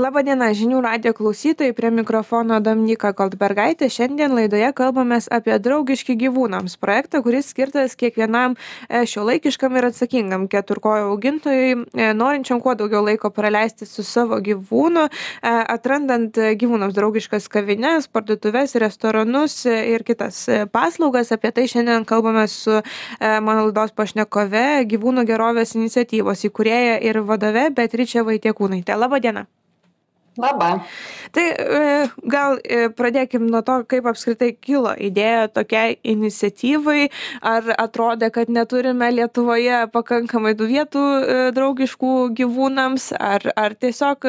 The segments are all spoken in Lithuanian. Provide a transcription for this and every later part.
Labadiena, žinių radio klausytojai, prie mikrofono Dominika Goldbergaitė. Šiandien laidoje kalbamės apie draugiški gyvūnams projektą, kuris skirtas kiekvienam e, šio laikiškam ir atsakingam keturkojo augintojui, e, norinčiam kuo daugiau laiko praleisti su savo gyvūnu, e, atrandant gyvūnams draugiškas kavinės, parduotuvės, restoranus ir kitas paslaugas. Apie tai šiandien kalbame su mano laidos pašnekove gyvūnų gerovės iniciatyvos įkūrėja ir vadove Beatričia Vaitiekūnaitė. Labadiena. Labą. Tai e, gal e, pradėkim nuo to, kaip apskritai kilo idėja tokiai iniciatyvai. Ar atrodė, kad neturime Lietuvoje pakankamai tų vietų e, draugiškų gyvūnams, ar, ar tiesiog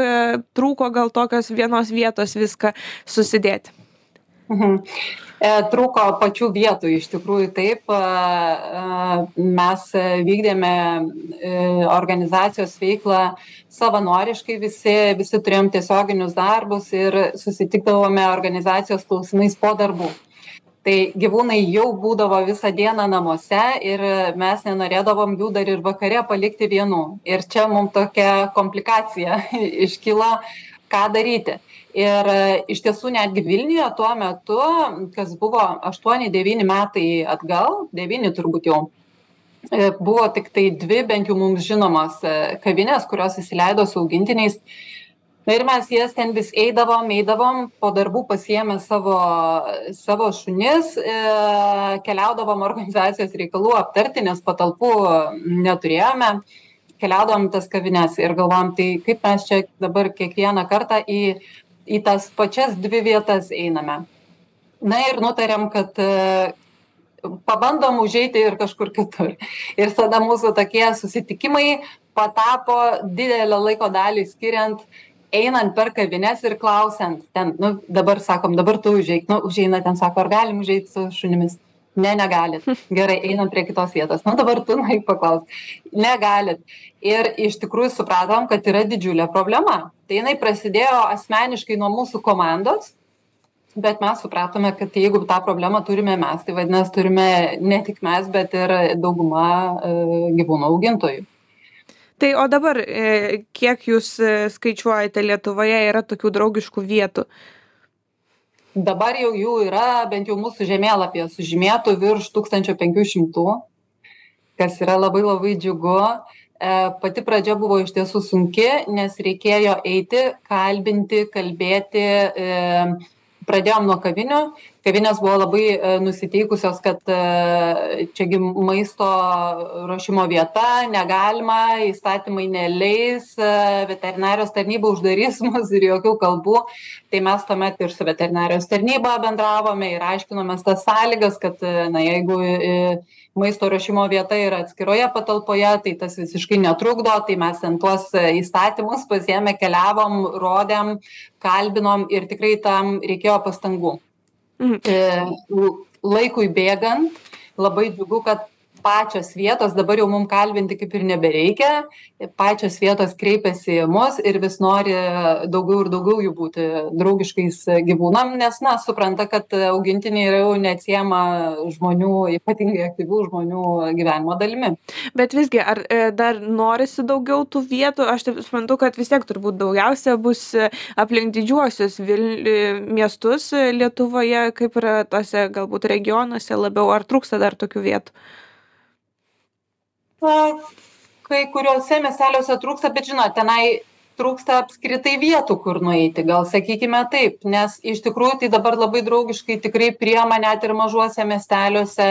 trūko gal tokios vienos vietos viską susidėti? Mhm. E, trūko pačių vietų, iš tikrųjų taip. E, e, mes vykdėme organizacijos veiklą savanoriškai, visi, visi turėjom tiesioginius darbus ir susitikdavome organizacijos klausimais po darbų. Tai gyvūnai jau būdavo visą dieną namuose ir mes nenorėdavom jų dar ir vakare palikti vienų. Ir čia mums tokia komplikacija iškilo, ką daryti. Ir e, iš tiesų netgi vilniuje tuo metu kas buvo aštuoni devyni metai atgal devyni turbūt jau e, buvo tiktai dvi bent jau mums žinomos e, kavinės kurios įsileido su augintiniais. Na ir mes jas ten vis eidavom eidavom po darbų pasiėmę savo savo šunis keliaudavom organizacijos reikalų aptarti nes patalpų neturėjome keliaudavom į tas kavines ir galvojom tai kaip mes čia dabar kiekvieną kartą į į tas pačias dvi vietas einame. Na ir nutarėm, kad e, pabandom užeiti ir kažkur kitur. Ir tada mūsų tokie susitikimai patapo didelę laiko dalį skiriant einant per kavines ir klausiant ten, nu, dabar sakom, dabar tu užeik, nu, užeina ten, sako, ar galim užeiti su šunimis ne negalit. Gerai einam prie kitos vietos. Nu dabar tu nueik paklausk negalit. Ir iš tikrųjų supratom kad yra didžiulė problema. Tai jinai prasidėjo asmeniškai nuo mūsų komandos bet mes supratome kad jeigu tą problemą turime mes tai vadinas turime ne tik mes bet ir dauguma e, gyvūnų augintojų. Tai o dabar e, kiek jūs e, skaičiuojate lietuvoje yra tokių draugiškų vietų dabar jau jų yra bent jau mūsų žemėlapyje sužymėtų virš tūkstančio penkių šimtų kas yra labai labai džiugu. E, pati pradžia buvo iš tiesų sunki nes reikėjo eiti kalbinti kalbėti e, pradėjom nuo kavinių kavinės buvo labai e, nusiteikusios kad e, čia gi maisto ruošimo vieta negalima įstatymai neleis e, veterinarijos tarnyba uždarys mus ir jokių kalbų. Tai mes tuomet ir su veterinarijos tarnyba bendravome ir aiškinomės tas sąlygas kad na jeigu maisto ruošimo vieta yra atskiroje patalpoje tai tas visiškai netrukdo tai mes ten tuos įstatymus pasiėmę keliavom rodėm kalbinom ir tikrai tam reikėjo pastangų mhm. e, laikui bėgant labai džiugu kad pačios vietos dabar jau mum kalbinti kaip ir nebereikia pačios vietos kreipiasi į mus ir vis nori daugiau ir daugiau jų būti draugiškais gyvūnam nes na supranta kad augintiniai yra jau neatsiejama žmonių ypatingai aktyvių žmonių gyvenimo dalimi. Bet visgi ar e, dar norisi daugiau tų vietų? Aš taip suprantu kad vis tiek turbūt daugiausia bus aplink didžiuosius vil miestus lietuvoje kaip yra tuose galbūt regionuose labiau. Ar trūksta dar tokių vietų kai kuriuose miesteliuose trūksta bet žinot tenai trūksta apskritai vietų kur nueiti. Gal sakykime taip nes iš tikrųjų tai dabar labai draugiškai tikrai priima net ir mažuose miesteliuose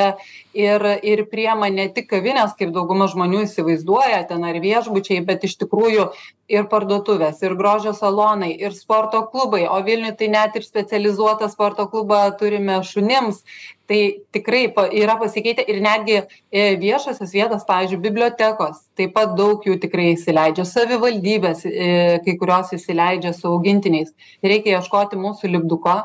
ir ir priima ne tik kavinės kaip dauguma žmonių įsivaizduoja ten ar viešbučiai bet iš tikrųjų ir parduotuvės ir grožio salonai ir sporto klubai. O vilniuj tai net ir specializuotą sporto klubą turime šunims tai tikrai yra pasikeitę ir netgi e, viešosios vietos pavyzdžiui bibliotekos taip pat daug jų tikrai įsileidžia savivaldybės e, kai kurios įsileidžia su augintiniais. Reikia ieškoti mūsų lipduko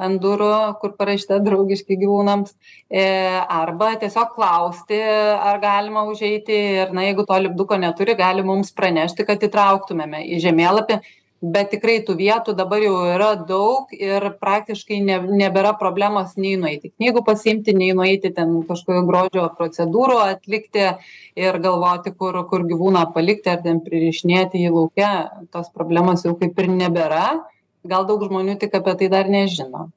ant durų kur parašyta draugiški gyvūnams e, arba tiesiog klausti ar galima užeiti ir na jeigu to lipduko neturi gali mums pranešti kad įtrauktumėme į žemėlapį bet tikrai tų vietų dabar jau yra daug ir praktiškai ne nebėra problemos nei nueiti knygų pasiimti nei nueiti ten kažkokių grožio procedūrų atlikti ir galvoti kur kur gyvūną palikti ar ten pririšinėti jį lauke. Tos problemos jau kaip ir nebėra. Gal daug žmonių tik apie tai dar nežino.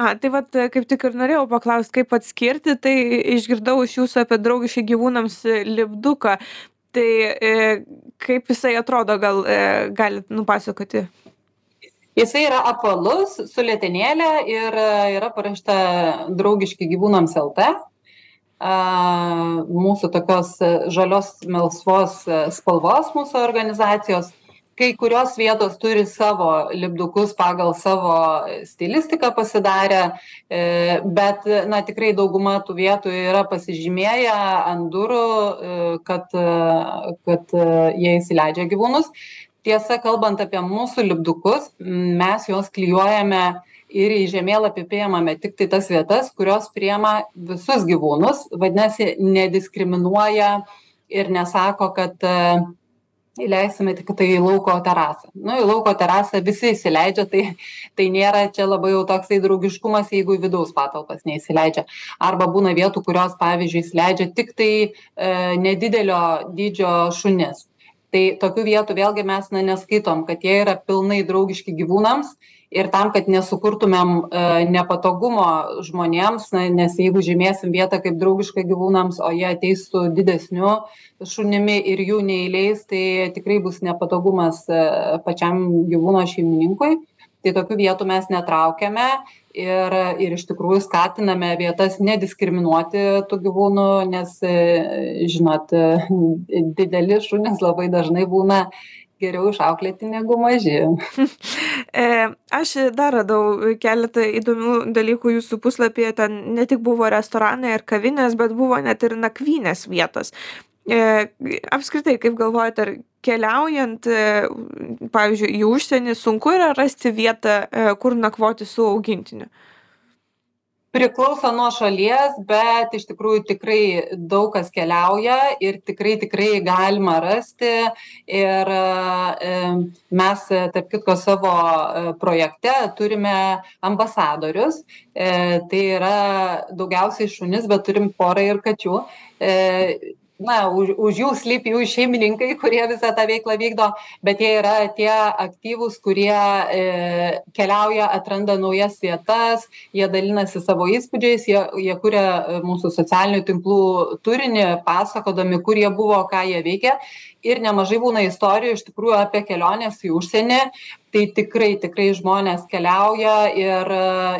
A, tai vat kaip tik ir norėjau paklausti, kaip atskirti, tai išgirdau iš jūsų apie draugiškai gyvūnams lipduką tai e, kaip jisai atrodo, gal e, galit nupasakoti? Jisai yra apvalus, su lėtenėlė ir e, yra parašta draugiški gyvūnams LT. Mūsų tokios žalios melsvos spalvos mūsų organizacijos kai kurios vietos turi savo lipdukus pagal savo stilistiką pasidarę e, bet na tikrai dauguma tų vietų yra pasižymėję ant durų e, kad kad jie įsileidžia gyvūnus. Tiesa kalbant apie mūsų lipdukus mes juos klijuojame ir į žemėlapį priimame tiktai tas vietas kurios priima visus gyvūnus vadinasi nediskriminuoja ir nesako kad įleisime tiktai į lauko terasą. Nu į lauko terasą visi įsileidžia tai tai nėra čia labai jau toksai draugiškumas jeigu į vidaus patalpas neįsileidžia. Arba būna vietų kurios pavyzdžiui įsileidžia tiktai e, nedidelio dydžio šunis. Tai tokių vietų vėlgi mes na neskaitom kad jie yra pilnai draugiški gyvūnams ir tam kad nesukurtumėm e, nepatogumo žmonėms na nes jeigu žymėsim vietą kaip draugišką gyvūnams o jie ateis su didesniu šunimi ir jų neįleis tai tikrai bus nepatogumas e, pačiam gyvūno šeimininkui. Tai tokių vietų mes netraukiame ir ir iš tikrųjų skatiname vietas nediskriminuoti tų gyvūnų nes e, žinot dideli šunys labai dažnai būna geriau išauklėti negu maži. e, aš dar radau keletą įdomių dalykų jūsų puslapyje. Ten ne tik buvo restoranai ar kavinės, bet buvo net ir nakvynės vietos. E, apskritai, kaip galvojate, ar keliaujant, e, pavyzdžiui, į užsienį sunku yra rasti vietą, kur nakvoti su augintiniu? Priklauso nuo šalies bet iš tikrųjų tikrai daug kas keliauja ir tikrai tikrai galima rasti. Ir e, mes tarp kitko savo e, projekte turime ambasadorius. E, tai yra daugiausiai šunys bet turim porą ir kačių na už už jų slypi jų šeimininkai kurie visą tą veiklą vykdo bet jie yra tie aktyvūs kurie e, keliauja atranda naujas vietas jie dalinasi savo įspūdžiais jie jie kuria e, mūsų socialinių tinklų turinį pasakodami kur jie buvo ką jie veikė ir nemažai būna istorijų iš tikrųjų apie keliones į užsienį. Tai tikrai tikrai žmonės keliauja ir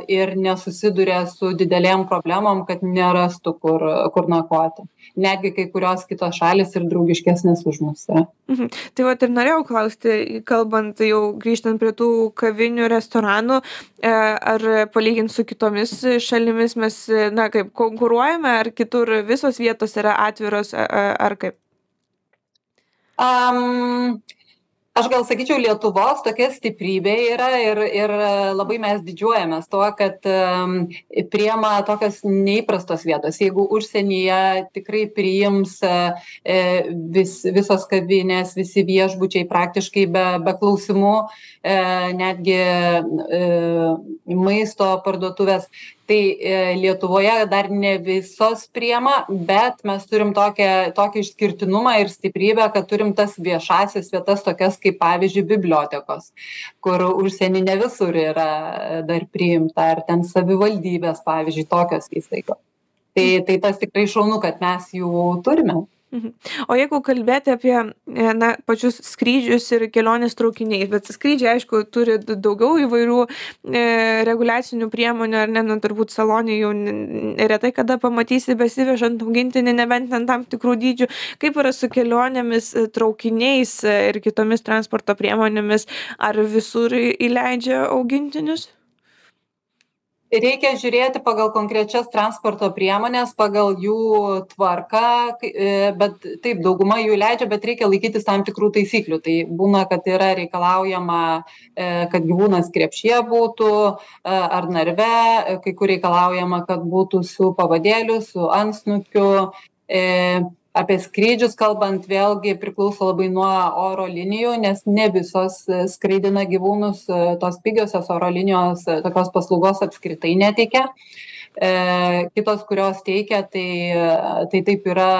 ir nesusiduria su didelėm problemom kad nerastų kur kur nakvoti. Netgi kai kurios kitos šalys ir draugiškesnės už mus yra. Mhm. tai vat ir norėjau klausti kalbant jau grįžtant prie tų kavinių restoranų e, ar palygint su kitomis šalimis mes na kaip konkuruojame ar kitur visos vietos yra atviros ar kaip um, aš gal sakyčiau lietuvos tokia stiprybė yra ir ir labai mes didžiuojamės tuo kad priima tokios neįprastos vietos. Jeigu užsienyje tikrai priims e, vis visos kavinės visi viešbučiai praktiškai be be klausimų e, netgi e, maisto parduotuvės tai e, lietuvoje dar ne visos priima bet mes turim tokią tokį išskirtinumą ir stiprybę kad turim tas viešąsias vietas tokias kaip pavyzdžiui bibliotekos kur užsieny ne visur yra dar priimta ar ten savivaldybės pavyzdžiui tokios įstaigos tai tai tas tikrai šaunu kad mes jų turime. O jeigu kalbėti apie e, na, pačius skrydžius ir kelionės traukiniais, bet skrydžiai, aišku, turi daugiau įvairių e, reguliacinių priemonių, ar ne, nu, turbūt salonį jau retai kada pamatysi besivežant augintinį, nebent ant tam tikrų dydžių. Kaip yra su kelionėmis, e, traukiniais e, ir kitomis transporto priemonėmis, ar visur įleidžia augintinius? Reikia žiūrėti pagal konkrečias transporto priemones pagal jų tvarką e, bet taip dauguma jų leidžia bet reikia laikytis tam tikrų taisyklių. Tai būna kad yra reikalaujama e, kad gyvūnas krepšyje būtų e, ar narve kai kur reikalaujama kad būtų su pavadėliu su antsnukiu apie skrydžius kalbant vėlgi priklauso labai nuo oro linijų nes ne visos skraidina gyvūnus tos pigiosios oro linijos tokios paslaugos apskritai neteikia. E kitos kurios teikia tai tai taip yra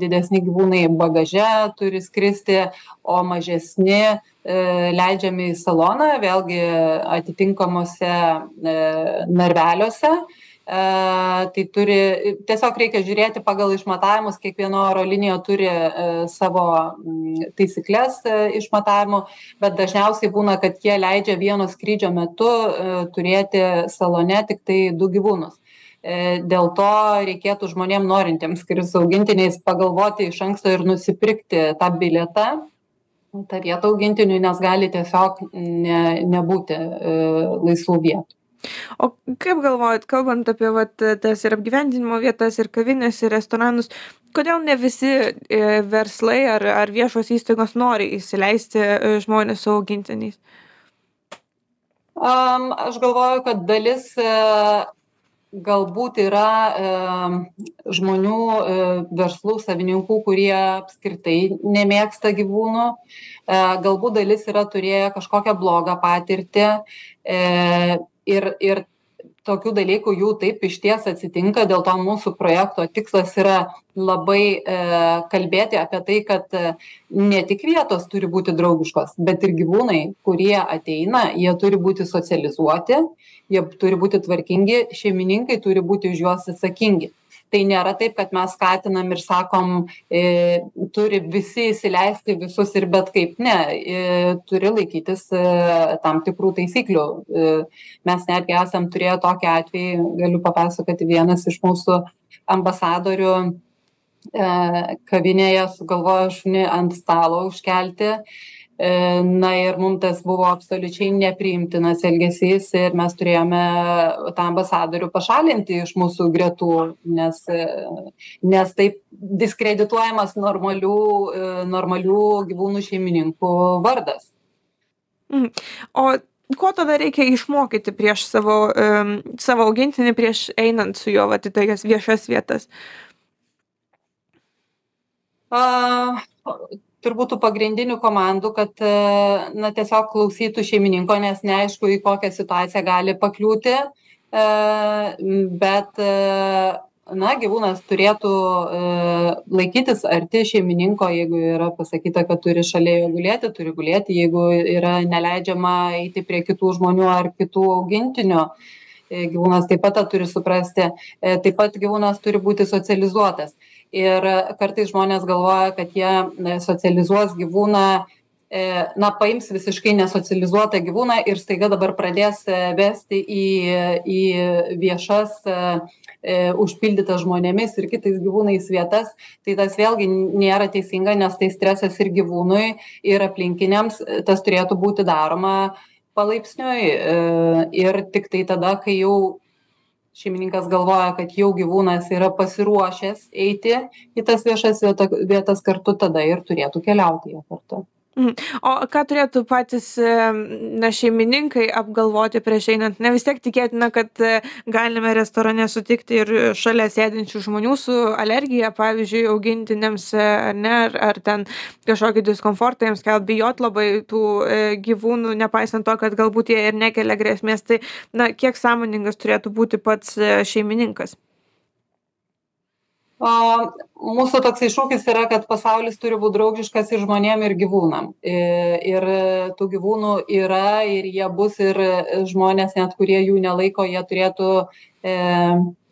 didesni gyvūnai bagaže turi skristi o mažesni e leidžiami į saloną vėlgi atitinkamuose e narveliuose. e tai turi tiesiog reikia žiūrėti pagal išmatavimus kiekviena oro linija turi savo taisykles išmatavimų bet dažniausiai būna kad jie leidžia vieno skrydžio metu turėti salone tiktai du gyvūnus. E dėl to reikėtų žmonėm norintiem skrist su augintiniais pagalvoti iš anksto ir nusipirkti tą bilietą tą vietą augintiniui nes gali tiesiog ne nebūti e laisvų vietų o kaip galvojat kalbant apie vat tas ir apgyvendinimo vietas ir kavines ir restoranus kodėl ne visi e verslai ar ar viešos įstaigos nori įsileisti žmones su augintiniais am aš galvoju kad dalis e galbūt yra e žmonių e verslų savininkų kurie apskritai nemėgsta gyvūnų. E galbūt dalis yra turėję kažkokią blogą patirtį. E ir ir tokių dalykų jų taip išties atsitinka dėl to mūsų projekto tikslas yra labai e kalbėti apie tai kad ne tik vietos turi būti draugiškos bet ir gyvūnai kurie ateina jie turi būti socializuoti jie turi būti tvarkingi šeimininkai turi būti už juos atsakingi tai nėra taip kad mes skatinam ir sakom e turi visi įsileisti visus ir bet kaip. Ne e turi laikytis e tam tikrų taisyklių. E mes netgi esam turėję tokį atvejį galiu papasakoti vienas iš mūsų ambasadorių e kavinėje sugalvojo šunį ant stalo užkelti na ir mum tas buvo absoliučiai nepriimtinas elgesys ir mes turėjome tą ambasadorių pašalinti iš mūsų gretų nes nes taip diskredituojamas normalių normalių gyvūnų šeimininkų vardas. Mhm o ko tada reikia išmokyti prieš savo savo augintinį prieš einant su juo vat į tokias viešas vietas? A turbūt tų pagrindinių komandų kad na tiesiog klausytų šeimininko nes neaišku į kokią situaciją gali pakliūti e bet na gyvūnas turėtų e laikytis arti šeimininko jeigu yra pasakyta kad turi šalia jo gulėti turi gulėti jeigu yra neleidžiama eiti prie kitų žmonių ar kitų augintinių gyvūnas taip pat tą turi suprasti. E taip pat gyvūnas turi būti socializuotas ir kartais žmonės galvoja kad jie socializuos gyvūną e na paims visiškai nesocializuotą gyvūną ir staiga dabar pradės vesti į į viešas e užpildytas žmonėmis ir kitais gyvūnais vietas. Tai tas vėlgi nėra teisinga nes tai stresas ir gyvūnui ir aplinkiniams tas turėtų būti daroma palaipsniui e ir tiktai tada kai jau šeimininkas galvoja kad jau gyvūnas yra pasiruošęs eiti į tas viešas vieta vietas kartu tada ir turėtų keliauti jie kartu o ką turėtų patys na šeimininkai apgalvoti prieš einant? Na vis tiek tikėtina kad galime restorane sutikti ir šalia sėdinčių žmonių su alergija pavyzdžiui augintiniams ar ne ar ar ten kažkokį diskomfortą jiems kelt bijot labai tų gyvūnų nepaisant to kad galbūt jie ir nekelia grėsmės. Tai na kiek sąmoningas turėtų būti pats šeimininkas a mūsų toksai šūkis yra kad pasaulis turi būt draugiškas ir žmonėm ir gyvūnam. I ir tų gyvūnų yra ir jie bus ir žmonės net kurie jų nelaiko jie turėtų e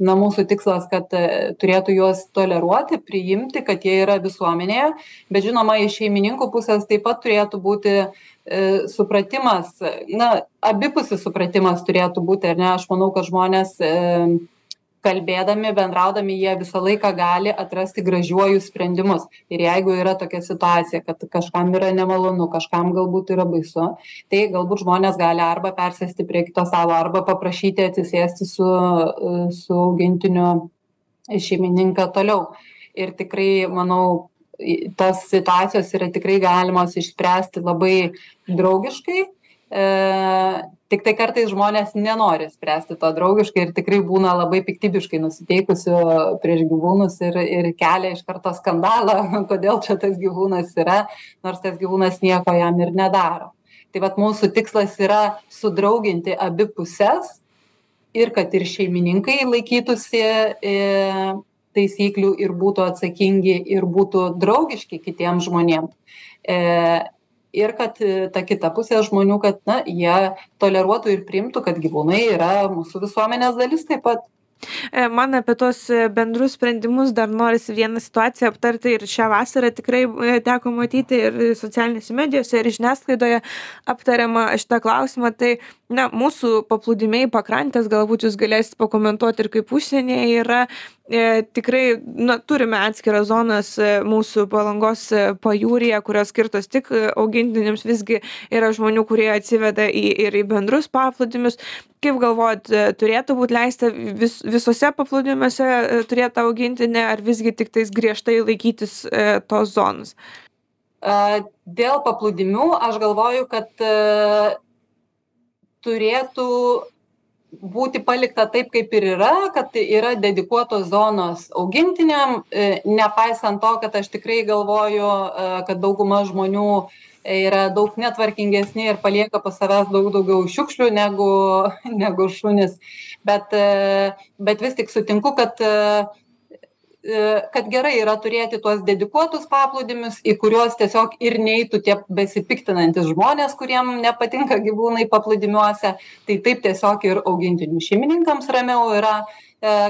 na mūsų tikslas kad turėtų juos toleruoti priimti kad jie yra visuomenėje. Bet žinoma iš šeimininkų pusės taip pat turėtų būti e supratimas na abipusis supratimas turėtų būti ar ne? Aš manau kad žmonės e kalbėdami bendraudami jie visą laiką gali atrasti gražiuoju sprendimus. Ir jeigu yra tokia situacija kad kažkam yra nemalonu kažkam galbūt yra baisu tai galbūt žmonės gali arba persėsti prie kito stalo arba paprašyti atsisėsti su su augintiniu šeimininką toliau. Ir tikrai manau tos situacijos yra tikrai galimos išspręsti labai draugiškai e tik tai kartais žmonės nenori spręsti to draugiškai ir tikrai būna labai piktybiškai nusiteikusių prieš gyvūnus ir ir kelia iš karto skandalą kodėl čia tas gyvūnas yra nors tas gyvūnas nieko jam ir nedaro. Tai vat mūsų tikslas yra sudrauginti abi puses ir kad ir šeimininkai laikytųsi e, taisyklių ir būtų atsakingi ir būtų draugiški kitiem žmonėm. E, ir kad e, ta kita pusė žmonių kad na jie toleruotų ir priimtų kad gyvūnai yra mūsų visuomenės dalis taip pat E, man apie tos e, bendrus sprendimus dar norisi vieną situaciją aptarti ir šią vasarą tikrai teko matyti ir socialinėse medijose, ir žiniasklaidoje aptariama šitą klausimą. Tai na, mūsų paplūdimiai pakrantės, galbūt jūs galėsite pakomentuoti ir kaip užsienyje yra. E, tikrai na, turime atskiras zonas e, mūsų palangos e, pajūryje, kurios skirtos tik augintiniams, visgi yra žmonių, kurie atsiveda į, ir į bendrus paplūdimius. Kaip galvojat, turėtų būti leista vis, visose paplūdimiuose turėti augintinę, ar visgi tik tais griežtai laikytis tos zonos? Dėl paplūdimių aš galvoju, kad turėtų būti palikta taip kaip ir yra kad yra dedikuotos zonos augintiniam e, nepaisant to kad aš tikrai galvoju e, kad dauguma žmonių yra daug netvarkingesni ir palieka po savęs daug daugiau šiukšlių negu negu šunys bet e, bet vis tik sutinku kad E, kad gerai yra turėti tuos dedikuotus paplūdimius į kuriuos tiesiog ir neitų tie besipiktinantys žmonės kuriem nepatinka gyvūnai paplūdimiuose. Tai taip tiesiog ir augintinių šeimininkams ramiau yra e,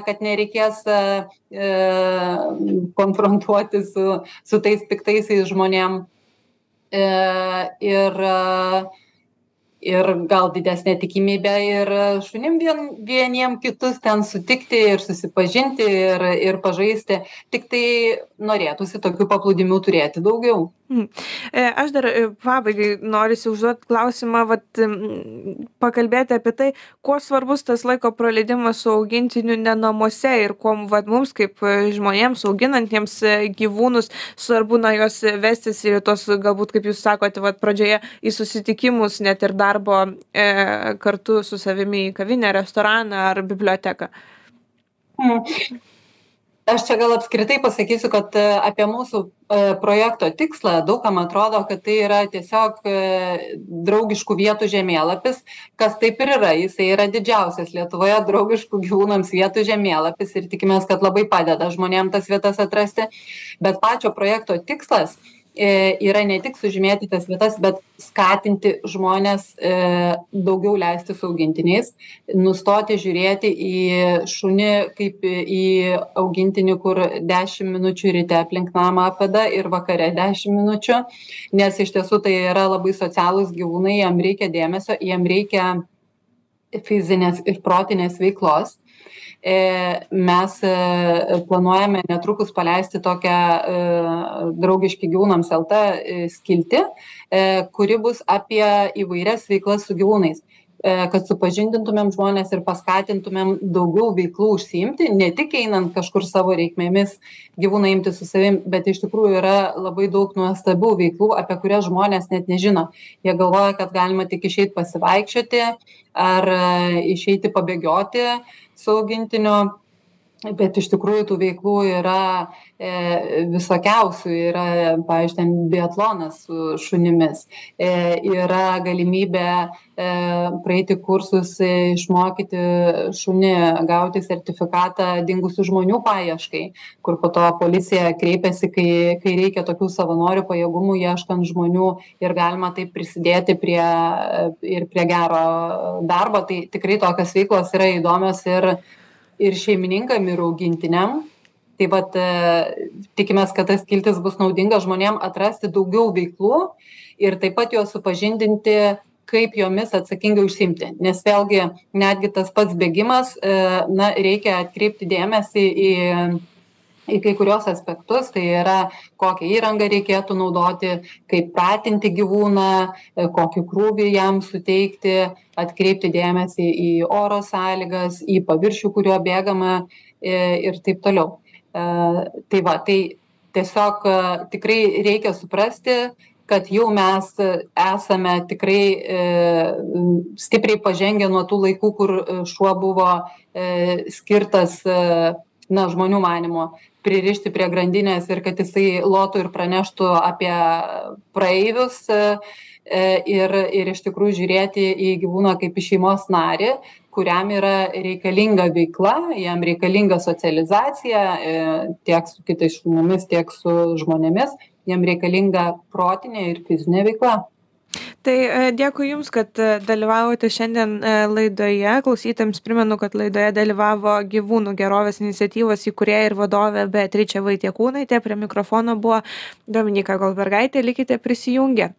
kad nereikės e, konfrontuoti su su tais piktaisiais žmonėm. Ir ir gal didesnė tikimybė ir šunim vien vieniem kitus ten sutikti ir susipažinti ir ir pažaisti. Tiktai norėtųsi tokių paplūdimių turėti daugiau aš dar e, pabaigai norisi užduoti klausimą, vat, pakalbėti apie tai, kuo svarbus tas laiko praleidimas su augintiniu ne namuose ir kuo vat, mums kaip e, žmonėms auginantiems gyvūnus svarbu na juos vestis į tos, galbūt kaip jūs sakote, vat, pradžioje į susitikimus, net ir darbo e, kartu su savimi į kavinę, restoraną ar biblioteką. Mm aš čia gal apskritai pasakysiu kad e, apie mūsų e, projekto tikslą daug kam atrodo kad tai yra tiesiog e, draugiškų vietų žemėlapis kas taip ir yra. Jisai yra didžiausias lietuvoje draugiškų gyvūnams vietų žemėlapis ir tikimės kad labai padeda žmonėm tas vietas atrasti. Bet pačio projekto tikslas yra ne tik sužymėti tas vietas bet skatinti žmones e, daugiau leistis su augintiniais nustoti žiūrėti į šunį kaip į augintinį kur dešim minučių ryte aplink namą apveda ir vakare dešim minučių nes iš tiesų tai yra labai socialūs gyvūnai jiem reikia dėmesio jiem reikia fizinės ir protinės veiklos. E, mes e, planuojame netrukus paleisti tokią e, draugiški gyvūnams LT skiltį, kuri bus apie įvairias veiklas su gyvūnais kad supažindintumėm žmones ir paskatintumėm daugiau veiklų užsiimti, ne tik einant kažkur savo reikmėmis gyvūną imti su savim, bet iš tikrųjų yra labai daug nuostabių veiklų, apie kurias žmonės net nežino. Jie galvoja, kad galima tik išeiti pasivaikščioti ar išeiti pabėgioti, su augintiniu bet iš tikrųjų tų veiklų yra e, visokiausių. Yra pavyzdžiui ten biatlonas su šunimis. E, yra galimybė e, praeiti kursus išmokyti šunį gauti sertifikatą dingusių žmonių paieškai kur po to policija kreipiasi kai kai reikia tokių savanorių pajėgumų ieškant žmonių ir galima taip prisidėti prie ir prie gero darbo. Tai tikrai tokios veiklos yra įdomios ir ir šeimininkam ir augintiniam. Tai vat e, tikimės kad ta skiltis bus naudinga žmonėm atrasti daugiau veiklų ir taip pat juos supažindinti kaip jomis atsakingai užsiimti. Nes vėlgi netgi tas pats bėgimas e, na reikia atkreipti dėmesį į į kai kuriuos aspektus tai yra kokią įrangą reikėtų naudoti kaip pratinti gyvūną e, kokį krūvį jam suteikti atkreipti dėmesį į oro sąlygas į paviršių kuriuo bėgama e, ir taip toliau. E, tai va tai tiesiog tikrai reikia suprasti kad jau mes esame tikrai e, stipriai pažengę nuo tų laikų, kur šuo buvo e, skirtas, e, na, žmonių manimo, pririšti prie grandinės ir kad jisai lotų ir praneštų apie praeivius. E, ir, ir iš tikrųjų žiūrėti į gyvūną kaip į šeimos narį, kuriam yra reikalinga veikla, jam reikalinga socializacija tiek su kitais šunimis, tiek su žmonėmis jiem reikalinga protinė ir fizinė veikla. Tai e, dėkui Jums, kad e, dalyvavote šiandien e, laidoje. Klausytėms primenu, kad laidoje dalyvavo gyvūnų gerovės iniciatyvos įkūrėja ir vadovė Beatričia Vaitiekūnaitė. Prie mikrofono buvo Dominika Golbergaitė. Likite prisijungę.